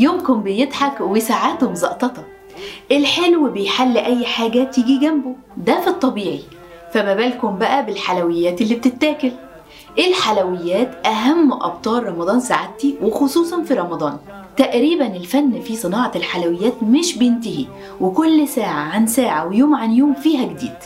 لونكم بيضحك وساعاته مزقططة الحلو بيحل أي حاجة تيجي جنبه. ده في الطبيعي. فما بالكم بقى بالحلويات اللي بتتاكل. الحلويات أهم أبطال رمضان سعادتي وخصوصا في رمضان. تقريبا الفن في صناعة الحلويات مش بينتهي وكل ساعة عن ساعة ويوم عن يوم فيها جديد.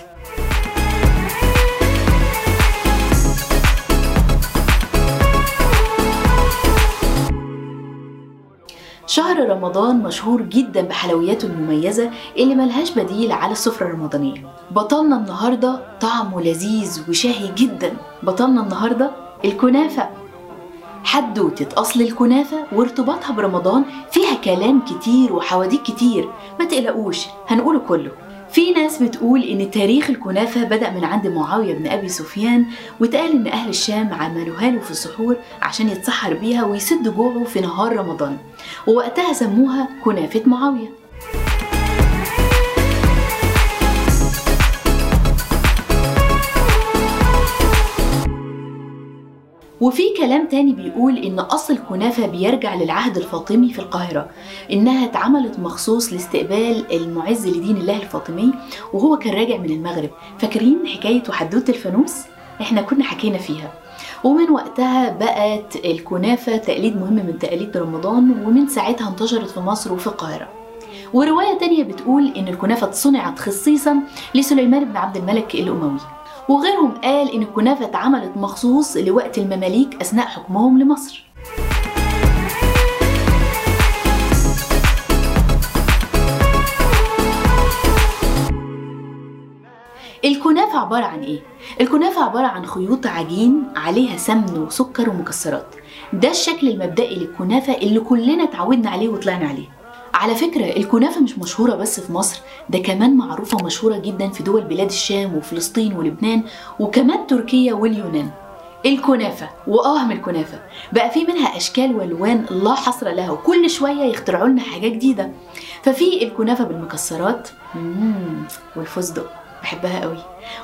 شهر رمضان مشهور جدا بحلوياته المميزة اللي ملهاش بديل على السفرة الرمضانية. بطلنا النهاردة طعمه لذيذ وشهي جدا. بطلنا النهاردة الكنافة. حدوتة أصل الكنافة وارتباطها برمضان فيها كلام كتير وحواديت كتير. ما تقلقوش هنقوله كله. في ناس بتقول إن تاريخ الكنافة بدأ من عند معاوية بن أبي سفيان واتقال إن أهل الشام عملوها له في السحور عشان يتسحر بيها ويسد جوعه في نهار رمضان. ووقتها سموها كنافة معاوية. وفي كلام تاني بيقول إن أصل الكنافة بيرجع للعهد الفاطمي في القاهرة إنها اتعملت مخصوص لاستقبال المعز لدين الله الفاطمي وهو كان راجع من المغرب. فاكرين حكاية وحدوتة الفانوس؟ إحنا كنا حكينا فيها. ومن وقتها بقت الكنافة تقليد مهم من تقاليد رمضان ومن ساعتها انتشرت في مصر وفي القاهرة. ورواية تانية بتقول إن الكنافة صنعت خصيصا لسليمان بن عبد الملك الأموي. وغيرهم قال إن الكنافة اتعملت مخصوص لوقت المماليك أثناء حكمهم لمصر. الكنافة عبارة عن إيه؟ الكنافة عبارة عن خيوط عجين عليها سمن وسكر ومكسرات. ده الشكل المبدئي للكنافة اللي كلنا اتعودنا عليه وطلعنا عليه. على فكرة الكنافة مش مشهورة بس في مصر ده كمان معروفة ومشهورة جدا في دول بلاد الشام وفلسطين ولبنان وكمان تركيا واليونان الكنافة وأهم الكنافة بقى في منها أشكال وألوان لا حصر لها وكل شوية يخترعوا لنا حاجة جديدة ففي الكنافة بالمكسرات. والفستق بحبها قوي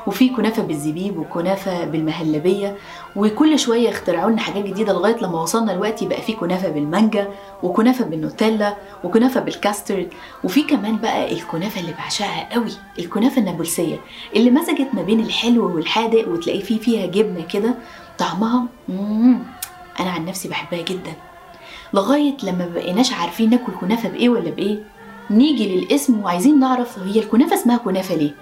وفي كنافة بالزبيب وكنافة بالمهلبية وكل شوية يخترعوا لنا حاجات جديدة لغاية لما وصلنا دلوقتي بقى في كنافة بالمانجا وكنافة بالنوتيلا وكنافة بالكاسترد وفي كمان بقى الكنافة اللي بعشقها قوي الكنافة النابلسية اللي مزجت ما بين الحلو والحادق وتلاقي فيه فيها جبنة كده طعمها مم. أنا عن نفسي بحبها جدا لغاية لما بقيناش عارفين ناكل كنافة بإيه ولا بإيه نيجي للاسم وعايزين نعرف هي الكنافة اسمها كنافة ليه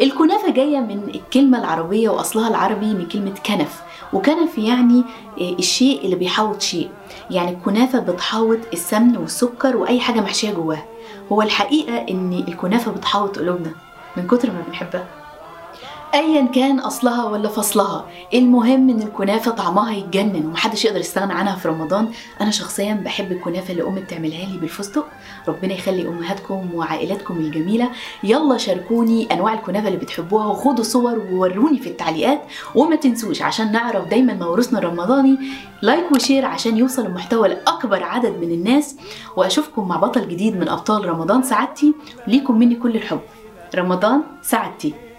الكنافة جاية من الكلمة العربية وأصلها العربي من كلمة كنف. وكنف يعني الشيء اللي بيحوط شيء. يعني الكنافة بتحوط السمن والسكر وأي حاجة محشية جواها. هو الحقيقة إن الكنافة بتحوط قلوبنا من كتر ما بنحبها. ايا كان أصلها ولا فصلها المهم إن الكنافة طعمها يتجنن ومحدش يقدر يستغنى عنها في رمضان. أنا شخصيا بحب الكنافة اللي أمي بتعملها لي بالفستق. ربنا يخلي أمهاتكم وعائلاتكم الجميلة. يلا شاركوني أنواع الكنافة اللي بتحبوها وخدوا صور ووروني في التعليقات. وما تنسوش عشان نعرف دايما موروثنا الرمضاني like و share عشان يوصل المحتوى لأكبر عدد من الناس. وأشوفكم مع بطل جديد من أبطال رمضان سعادتي. ليكم مني كل الحب. رمضان سعادتي.